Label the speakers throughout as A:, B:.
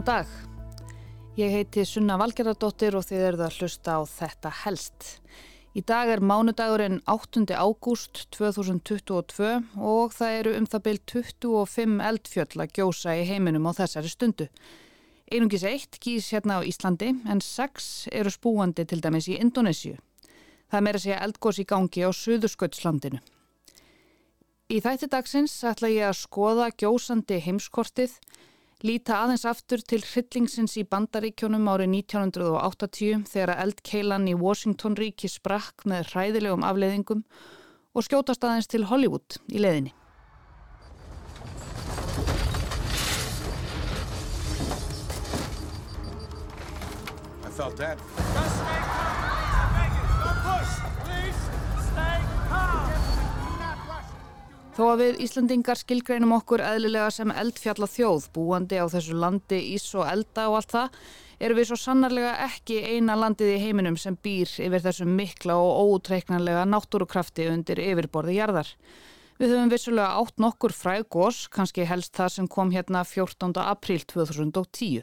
A: Góðan dag. Ég heiti Sunna Valgerðardóttir og þið eruð að hlusta á þetta helst. Í dag er mánudagurinn 8. ágúst 2022 og það eru um það byrj 25 eldfjöll að gjósa í heiminum á þessari stundu. Einungis eitt kýs hérna á Íslandi en sex eru spúandi til dæmis í Indonésiu. Það meira segja eldgós í gangi á Suðursköldslandinu. Í þætti dagsins ætla ég að skoða gjósandi heimskortið Líta aðeins aftur til hryllingsins í bandaríkjónum árið 1980 þegar eldkeilan í Washington ríki sprakk með hræðilegum afleiðingum og skjótast aðeins til Hollywood í leðinni. I felt that. Þó að við Íslandingar skilgreinum okkur eðlilega sem eldfjalla þjóð, búandi á þessu landi, ís og elda og allt það, eru við svo sannarlega ekki eina landið í heiminum sem býr yfir þessu mikla og óutreiknanlega náttúrukrafti undir yfirborði jarðar. Við höfum vissulega átt nokkur fræg gós, kannski helst það sem kom hérna 14. apríl 2010.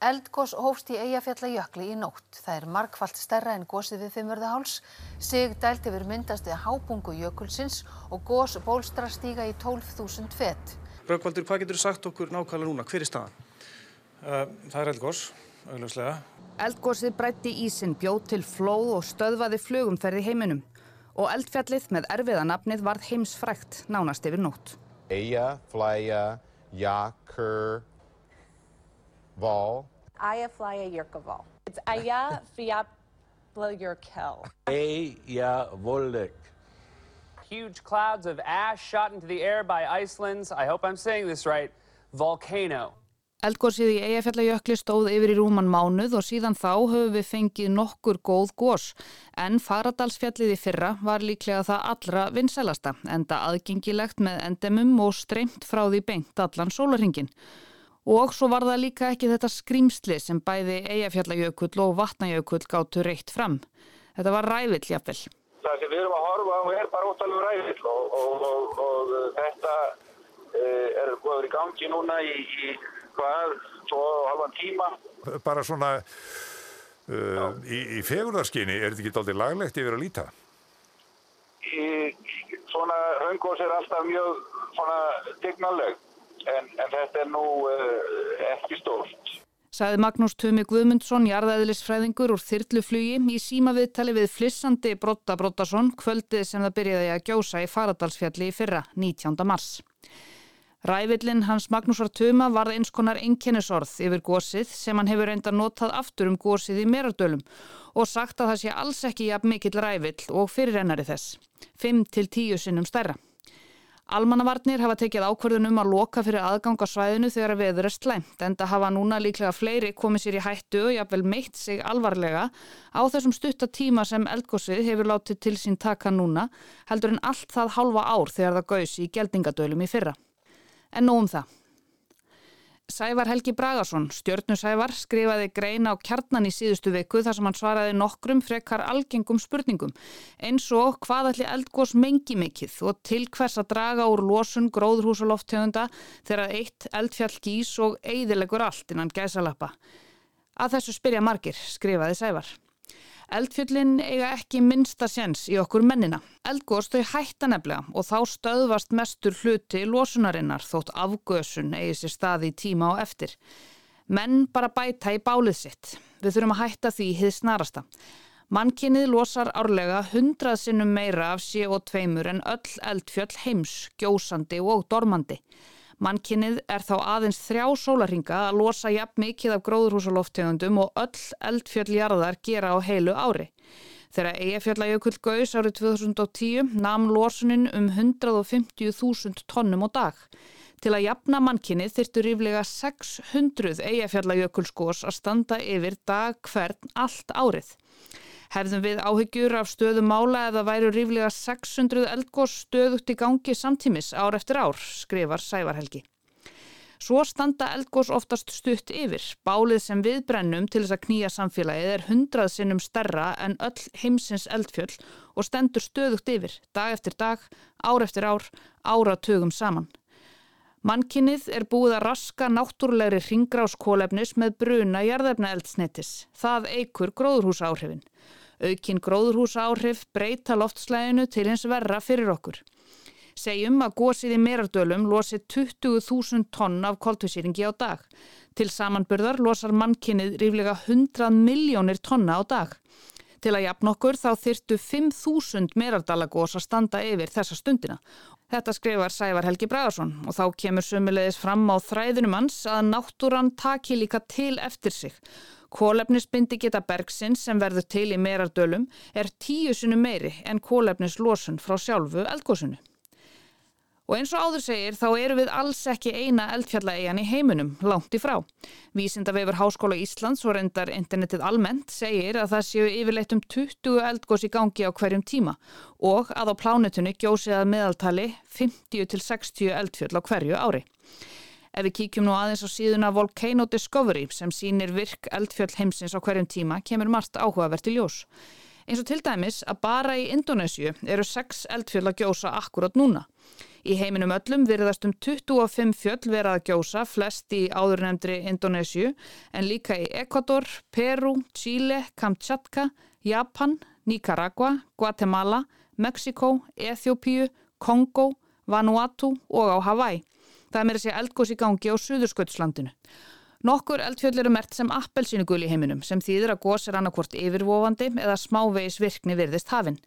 B: Eldgós hófst í Eyjafjallajökli í nótt. Það er markvallt stærra en gósið við Fimmörðaháls. Sig dælt yfir myndast við hábungu jökulsins og gós bólstra stíga í 12.000 fett.
C: Rökkvaldur, hvað getur þú sagt okkur nákvæmlega núna? Hver er staðan? Uh, það er eldgós, auðvitað.
A: Eldgósið breytti ísin, bjóð til flóð og stöðvaði flugumferði heiminum. Og eldfjallið með erfiða nafnið varð heimsfrækt nánast yfir nótt.
D: Eyjaflæja, Jakur, Val.
E: Eyjafjallajökull. It's Eyjafjallajökull.
F: Eyjavolik. Huge clouds of ash shot into the air by Iceland's, I hope I'm saying this right, volcano.
A: Eldgósið í Eyjafjallajökli stóð yfir í rúman mánuð og síðan þá höfum við fengið nokkur góð gós en Faradalsfjallið í fyrra var líklega það allra vinsælasta enda aðgengilegt með endemum og streymt frá því beint allan sólarhingin. Og svo var það líka ekki þetta skrýmsli sem bæði Eyjafjallajökull og Vatnajökull gáttu reitt fram. Þetta var rævill jafnvel.
G: Það sem við erum að horfa á er bara ótalum rævill og, og, og, og þetta e, er góður í gangi núna í, í hvað, svo halvan tíma.
H: Bara svona uh, í, í fegurðarskinni, er þetta ekki doldið laglegt yfir að líta?
G: Í, svona höngos er alltaf mjög svona dignaleg en, en þetta er nú uh, ekki stórt.
A: Saði Magnús Tumi Guðmundsson, jarðæðilisfræðingur úr þyrluflugi í síma viðtali við flissandi Brotta Brottason kvöldið sem það byrjaði að gjósa í Faradalsfjalli í fyrra, 19. mars. Rævillin hans Magnúsar Tuma varð eins konar einkennisorð yfir gósið sem hann hefur reynda notað aftur um gósið í Merardölum og sagt að það sé alls ekki jafn mikill rævill og fyrirrennari þess, 5-10 sinnum stærra. Almannavarnir hafa tekið ákverðunum að loka fyrir aðgangarsvæðinu þegar veður er slæmt en það hafa núna líklega fleiri komið sér í hættu og jáfnvel meitt sig alvarlega á þessum stuttatíma sem eldgósið hefur látið til sín taka núna heldur en allt það halva ár þegar það gauðs í geldingadölum í fyrra. En nú um það. Sævar Helgi Bragason, stjörnusævar, skrifaði greina á kjarnan í síðustu viku þar sem hann svaraði nokkrum frekar algengum spurningum eins og hvað ætli eldgós mengi mikill og til hvers að draga úr losun gróðrhúsaloftegunda þegar eitt eldfjall gís og eidilegur allt innan gæsalappa. Að þessu spyrja margir, skrifaði Sævar. Eldfjöllin eiga ekki minnsta séns í okkur mennina. Eldgóðs þau hætta nefnilega og þá stöðvast mestur hluti losunarinnar þótt afgösun eigi sér staði tíma og eftir. Menn bara bæta í bálið sitt. Við þurfum að hætta því hið snarasta. Mannkinnið losar árlega hundrað sinnum meira af CO2 en öll eldfjöll heims, gjósandi og dormandi. Mannkinnið er þá aðeins þrjá sólarhinga að losa jafn mikið af gróðurhúsaloftegundum og öll eldfjöldjarðar gera á heilu ári. Þegar Eyjafjallajökull gauðs árið 2010 namn losunin um 150.000 tonnum á dag. Til að jafna mannkinnið þyrtu ríflega 600 Eyjafjallajökullskós að standa yfir dag hvern allt árið. Hefðum við áhyggjur af stöðu mála eða væru ríflega 600 eldgós stöðugt í gangi samtímis ár eftir ár, skrifar Sævarhelgi. Svo standa eldgós oftast stutt yfir. Bálið sem við brennum til þess að knýja samfélagið er hundrað sinnum stærra en öll heimsins eldfjöll og stendur stöðugt yfir, dag eftir dag, ár eftir ár, áratugum saman. Mannkinnið er búið að raska náttúrulegri ringráskólefnis með bruna jarðefna eldsnetis. Það eikur gróðurhúsa áhrifin. Aukinn gróðurhúsa áhrif breyta loftslæginu til hins verra fyrir okkur. Segjum að gósið í merardölum losi 20.000 tonn af koltvísýringi á dag. Til samanburðar losar mannkinnið ríflega 100 miljónir tonna á dag. Til að jafn okkur þá þyrtu 5.000 merardalagós að standa yfir þessa stundina. Þetta skrifar Sævar Helgi Bragarsson og þá kemur sömulegis fram á þræðunum hans að náttúran taki líka til eftir sig. Kólefnisbindi geta bergsinn sem verður til í merardölum er tíu sinu meiri en kólefnislosun frá sjálfu eldgósunu. Og eins og áður segir þá eru við alls ekki eina eldfjallaegjan í heiminum, langt í frá. Vísinda vefur Háskóla Íslands og reyndar internetið almennt segir að það séu yfirleitt um 20 eldgós í gangi á hverjum tíma og að á plánetunni gjósið að meðaltali 50-60 eldfjall á hverju ári. Ef við kíkjum nú aðeins á síðuna Volcano Discovery sem sínir virk eldfjall heimsins á hverjum tíma kemur margt áhugavert í ljós. Eins og til dæmis að bara í Indonésiu eru 6 eldfjall að gjósa akkurat núna. Í heiminum öllum virðast um 25 fjöll verað að gjósa, flest í áðurnemndri Indonésiu, en líka í Ecuador, Peru, Chile, Kamchatka, Japan, Nicaragua, Guatemala, Mexiko, Eþjópíu, Kongo, Vanuatu og á Hawaii. Það að segja eldgós í gangi á Suðursköldslandinu. Nokkur eldfjöld eru mert sem appelsínugul í heiminum sem þýðir að gós er annarkvort yfirvofandi eða smávegis virkni virðist hafinn.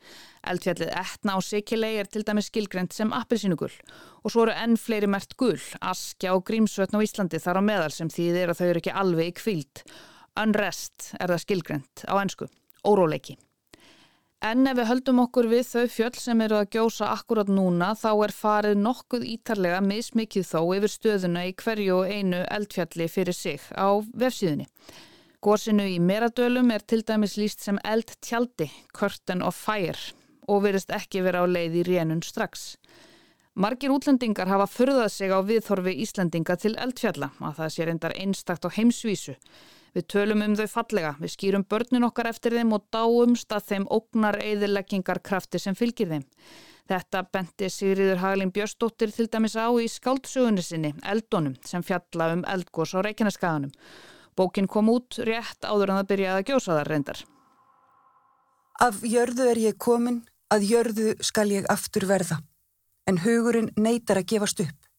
A: Eldfjallið etna á Sikilei er til dæmis skilgrend sem appelsínugul og svo eru enn fleiri mert gul, askja og grímsvötn á Íslandi þar á meðal sem þýðir að þau eru ekki alveg í kvíld. Unrest er það skilgrend á ennsku, óróleiki. En ef við höldum okkur við þau fjöll sem eru að gjósa akkurat núna þá er farið nokkuð ítarlega mismikið þó yfir stöðuna í hverju og einu eldfjalli fyrir sig á vefsíðunni. Górsinu í Meradölum er til dæmis líst sem eldtjaldi, Curtain of Fire og verist ekki vera á leið í rénun strax. Margir útlendingar hafa förðað sig á viðþorfi Íslendinga til eldfjalla að það sé reyndar einstakt á heimsvísu. Við tölum um þau fallega, við skýrum börnin okkar eftir þeim og dáumst að þeim ógnar eðileggingarkrafti sem fylgir þeim. Þetta benti Sigriður Haglín Björnsdóttir til dæmis á í skáldsögunni sinni, Eldónum, sem fjalla um eldgós á Reykjaneskaganum. Bókin kom út rétt áður en það byrjaði að gjósa þar reyndar.
I: Af jörðu er ég komin, að jörðu skal ég aftur verða, en hugurinn neytar að gefast upp.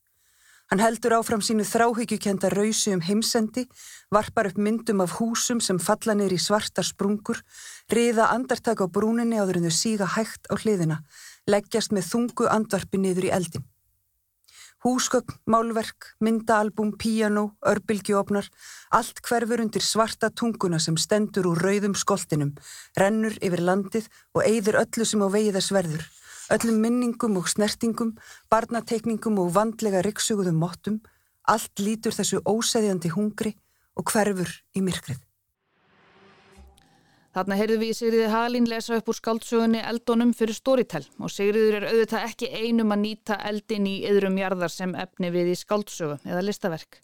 I: Hann heldur áfram sínu þráhyggjukenda rausi um heimsendi, varpar upp myndum af húsum sem falla neyri í svarta sprungur, riða andartak á brúninni áður en þau síga hægt á hliðina, leggjast með þungu andvarpi niður í eldin. Húsgögn, málverk, myndaalbum, píjano, örbylgjófnar, allt hverfur undir svarta tunguna sem stendur úr rauðum skoltinum, rennur yfir landið og eigður öllu sem á vegi þess verður öllum minningum og snertingum, barnateikningum og vandlega riksuguðum mottum, allt lítur þessu óseðjandi hungri og hverfur í myrkrið.
A: Þarna heyrðu við Sigriði Halín lesa upp úr skáldsögunni Eldónum fyrir Storytel og Sigriður er auðvitað ekki einum að nýta eldin í yðrum jarðar sem efni við í skáldsögu eða listaverk.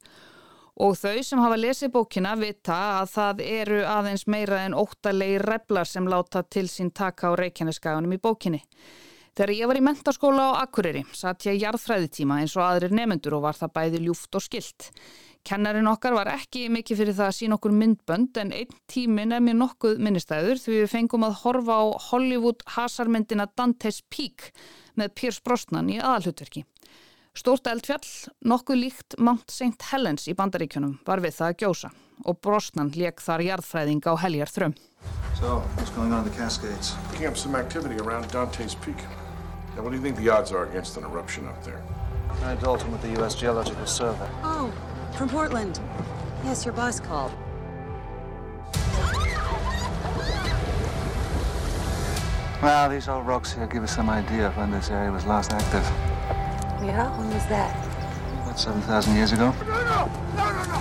A: Og þau sem hafa lesið bókina vita að það eru aðeins meira en óttalegi replar sem láta til sín taka á reykjaneskaganum í bókinni. Þegar ég var í mentaskóla á Akureyri satt ég jarðfræðitíma eins og aðrir nefendur og var það bæði ljúft og skilt. Kennarin okkar var ekki mikið fyrir það að sína okkur myndbönd en einn tímin er mér nokkuð minnistæður því við fengum að horfa á Hollywood hasarmyndina Dante's Peak með Piers Brosnan í aðalhutverki. Stórt eldfjall, nokkuð líkt Mount St. Helens í bandaríkjunum var við það að gjósa og Brosnan leik þar jarðfræðing á heljar þrömm.
J: So, what's going on in the Cascades?
K: Picking up some activity around Dante's Peak. Now, what do you think the odds are against an eruption up there?
J: Guy Dalton with the U.S. Geological Survey.
L: Oh, from Portland. Yes, your boss called.
J: Well, these old rocks here give us some idea of when this area was last active.
L: Yeah, when was that?
J: About 7,000 years ago.
K: No, no, no, no, no!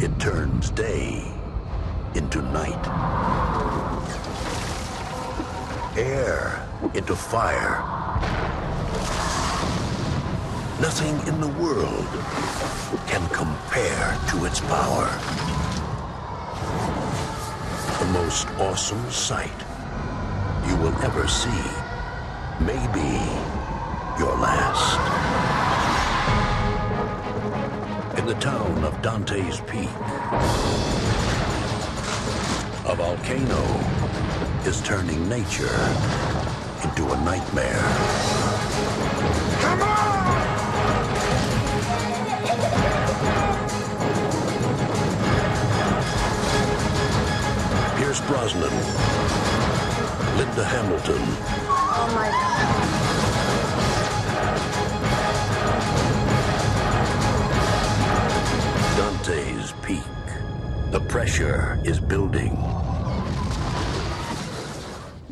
M: It turns day into night. Air into fire. Nothing in the world can compare to its power. The most awesome sight you will ever see may be your last. In the town of Dante's Peak, a volcano is turning nature into a nightmare. Come on! Pierce Brosnan, Linda Hamilton,
E: Oh my god.
M: Dante's Peak. The pressure is building.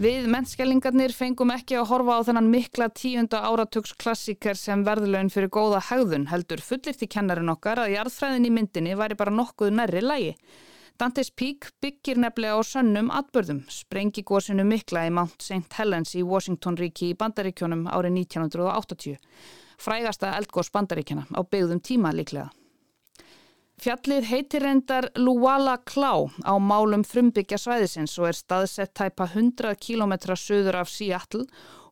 A: Við mennskellingarnir fengum ekki að horfa á þennan mikla tíunda áratugs klassíker sem verðlaun fyrir góða hegðun heldur fullirti kennarin okkar að jarðfræðin í myndinni væri bara nokkuð nærri lægi. Dante's Peak byggir nefnilega á sönnum atbörðum, sprengi gósinu mikla í Mount St. Helens í Washington ríki í Bandaríkjónum árið 1980. Frægasta eldgós Bandaríkjana á byggðum tíma líklega. Fjallið heitir reyndar Luwala Klá á málum frumbyggja svæðisins og er staðsett tæpa 100 km söður af Seattle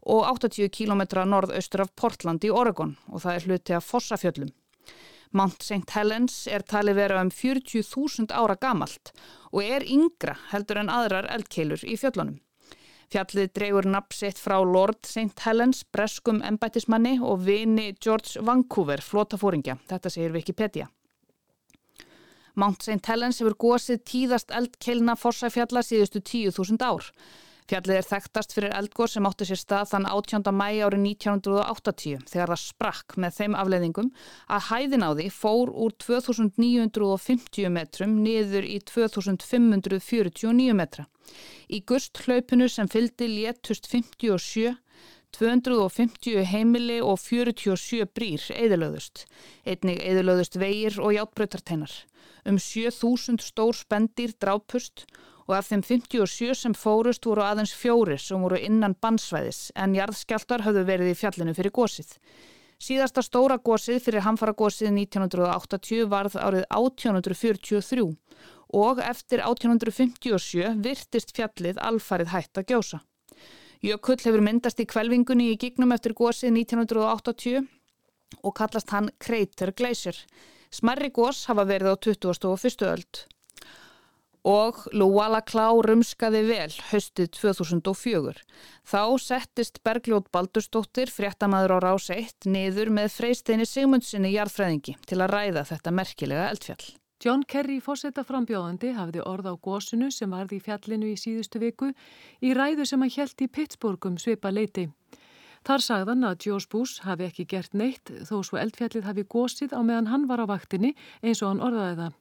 A: og 80 km norðaustur af Portland í Oregon og það er hluti af Fossafjöllum. Mount St. Helens er talið vera um 40.000 ára gamalt og er yngra heldur en aðrar eldkeilur í fjöllunum. Fjallið dregur nafnsitt frá Lord St. Helens, breskum embætismanni og vini George Vancouver, flótafóringja. Þetta segir Wikipedia. Mount St. Helens hefur gósið tíðast eldkeilna fossafjalla síðustu 10.000 ár. Fjallið er þekktast fyrir eldgóð sem átti sér stað þann 18. mæ árið 1980 þegar það sprakk með þeim afleiðingum að hæðin á því fór úr 2950 metrum niður í 2549 metra. Í gust hlaupinu sem fyldi léttust 57 250 heimili og 47 brýr eðilöðust. Einnig eðilöðust vegir og játbröytarteinar. Um 7000 stór spendir drápust og af þeim 57 sem fórust voru aðeins fjóri sem voru innan bannsvæðis en jarðskjáltar höfðu verið í fjallinu fyrir gósið. Síðasta stóra gósið fyrir hamfara gósið 1980 varð árið 1843 og eftir 1857 virtist fjallið alfarið hætt að gjósa. Jökull hefur myndast í kvelvingunni í gignum eftir gósið 1980 og kallast hann Crater Glacier. Smarri gós hafa verið á 21. öld. Og Luwala Klá rumskaði vel haustið 2004. Þá settist Bergljót Baldurstóttir, fréttamaður á rás 1, niður með freysteini Sigmundsinni jarðfræðingi til að ræða þetta merkilega eldfjall.
N: John Kerry fórsetaframbjóðandi hafði orð á gósinu sem varði í fjallinu í síðustu viku í ræðu sem hann hjælt í Pittsburghum svipa leiti. Þar sagðan að George Bush hafi ekki gert neitt þó svo eldfjallið hafi gósið á meðan hann var á vaktinni eins og hann orðaði það.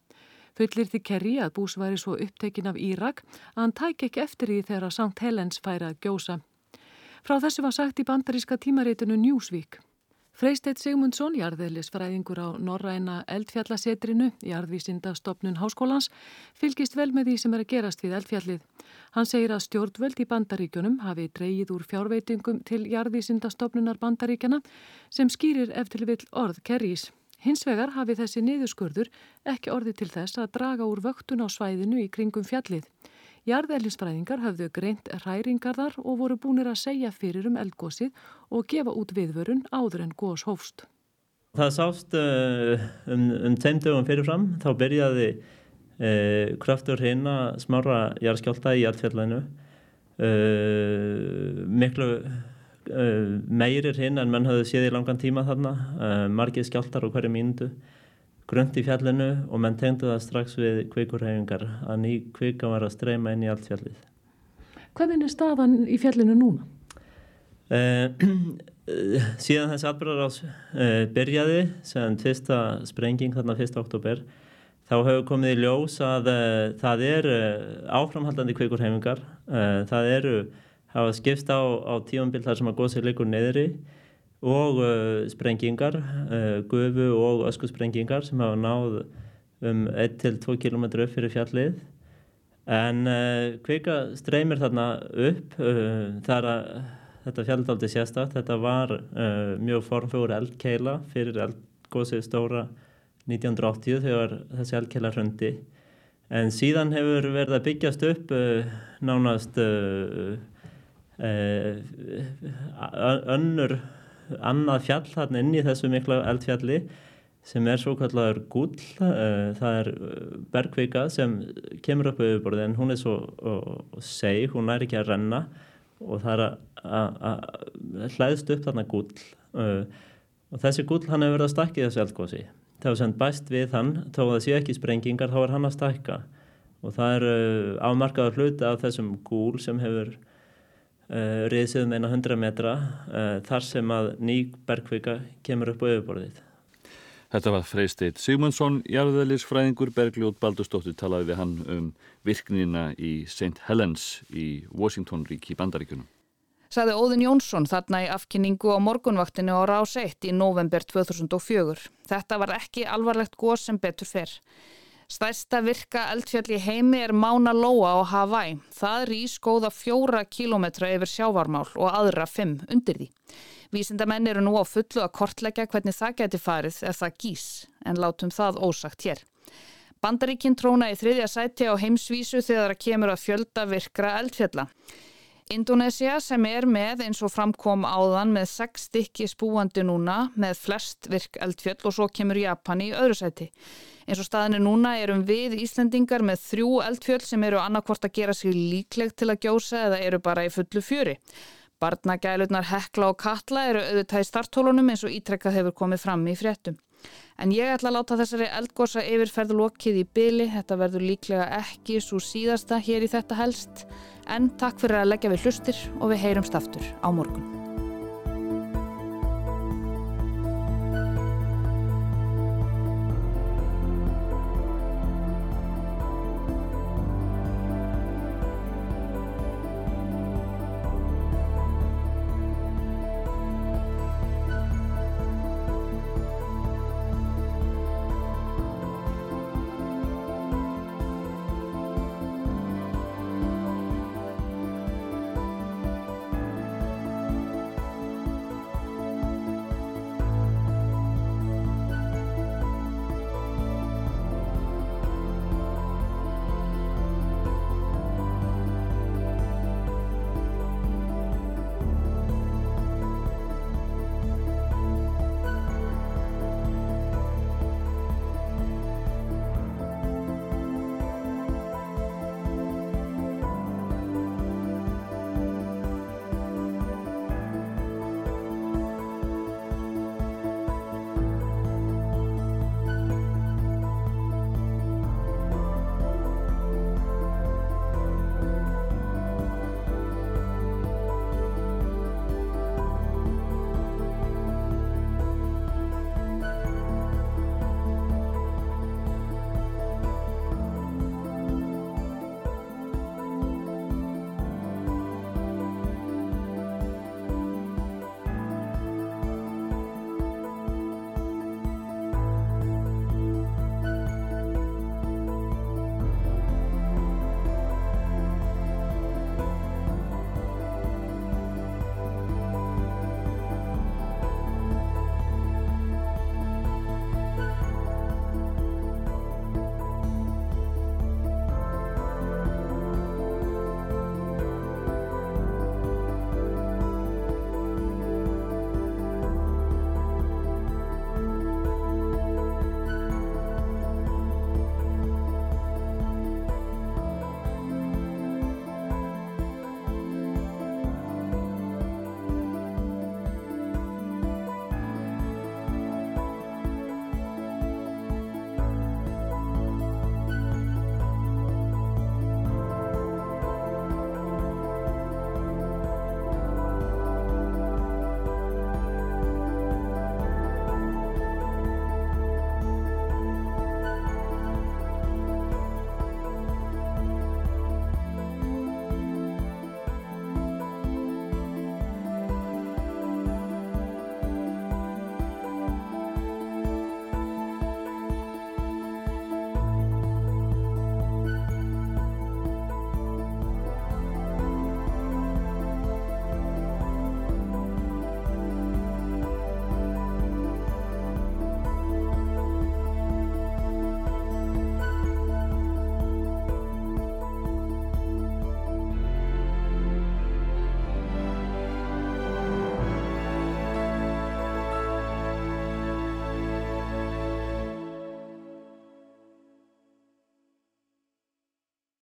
N: Fullir því Kerry að Bush væri svo upptekin af Írak að hann tæk ekki eftir því þegar St. Helens færi að gjósa. Frá þessu var sagt í bandaríska tímareitinu Newsweek. Freisteit Sigmundsson, jarðeðlisfræðingur á Norræna eldfjallasetrinu, jarðvísindastofnun Háskólans, fylgist vel með því sem er að gerast við eldfjallið. Hann segir að stjórnvöld í bandaríkjunum hafi dreyið úr fjárveitingum til jarðvísindastofnunar bandaríkjana sem skýrir eftir vill orð kerrís. Hins vegar hafi þessi niðurskurður ekki orði til þess að draga úr vöktun á svæðinu í kringum fjallið. Jarðeðlisfræðingar höfðu greint hræringarðar og voru búinir að segja fyrir um eldgósið og gefa út viðvörun áður en gós hófst.
O: Það sást uh, um, um tveim dögum fyrirfram, þá byrjaði uh, kraftur hérna smára jarðskjálta í jarðfjallinu. Uh, miklu meirir hinn en mann hafði séð í langan tíma þarna, margið skjáltar á hverju mínundu grönt í fjallinu og menn tengdu það strax við kvikurhefingar að ný kvika var að streyma inn í allt fjallið.
N: Hvernig er staðan í fjallinu núna?
O: Uh, síðan þessi atbyrðarás uh, byrjaði, sem fyrsta sprenging þarna 1. oktober, þá hefur komið í ljós að það er áframhaldandi kvikurhefingar. Það eru, hafa skipst á, á tíumbild þar sem að góðsir leikur neðri og uh, sprengingar, uh, gufu og öskusprengingar sem hafa náð um 1-2 km upp fyrir fjallið. En uh, kvika streymir þarna upp þar að þetta fjallið sérstakt, þetta var mjög formfjóður eldkeila fyrir eldgósið stóra 1980 þegar þessi eldkeila hrundi. En síðan hefur verið að byggjast upp nánast uh, önnur annað fjall þarna inn í þessu mikla eldfjalli sem er svo kallar gull uh, það er bergvika sem kemur upp auðvitað en hún er svo seg, hún er ekki að renna og það er að hlæðst upp þarna gull og þessi gull hann hefur verið að stakka í þessu eldgósi það er sem bæst við hann þá að það sé ekki sprengingar þá er hann að stakka og það er afmarkaður hluti af þessum gúl sem hefur uh, riðsið með um eina hundra metra þar sem að ný bergvika kemur upp á yfirborðið
P: Þetta var Freysteit Sigmundsson, jarðveðlisfræðingur Bergljóð Baldurstóttir talaði við hann um virknina í St. Helens í Washington rík í Bandaríkunum.
A: Saði Óðin Jónsson þarna í afkynningu á morgunvaktinu á Rás 1 í november 2004. Þetta var ekki alvarlegt góð sem betur fer. Stærsta virka eldfjall í heimi er Mána Lóa á Hawaii. Það rýs góða fjóra kílometra yfir sjávarmál og aðra fimm undir því. Vísindamenn eru nú á fullu að kortleggja hvernig það geti farið ef það gís, en látum það ósagt hér. Bandaríkinn tróna í þriðja sæti á heimsvísu þegar það kemur að fjölda virkra eldfjalla. Indonesia sem er með eins og framkom áðan með sex stykki spúandi núna með flest virk eldfjöll og svo kemur Japan í öðru sæti. Eins og staðinu núna erum við Íslendingar með þrjú eldfjöll sem eru annarkvort að gera sig líklegt til að gjósa eða eru bara í fullu fjöri. Barnagælurnar Hekla og Katla eru auðvitað í starthólunum eins og ítrekkað hefur komið fram í fréttum. En ég ætla að láta þessari eldgósa yfirferðu lokið í byli, þetta verður líklega ekki svo síðasta hér í þetta helst. En takk fyrir að leggja við hlustir og við heyrumst aftur á morgun.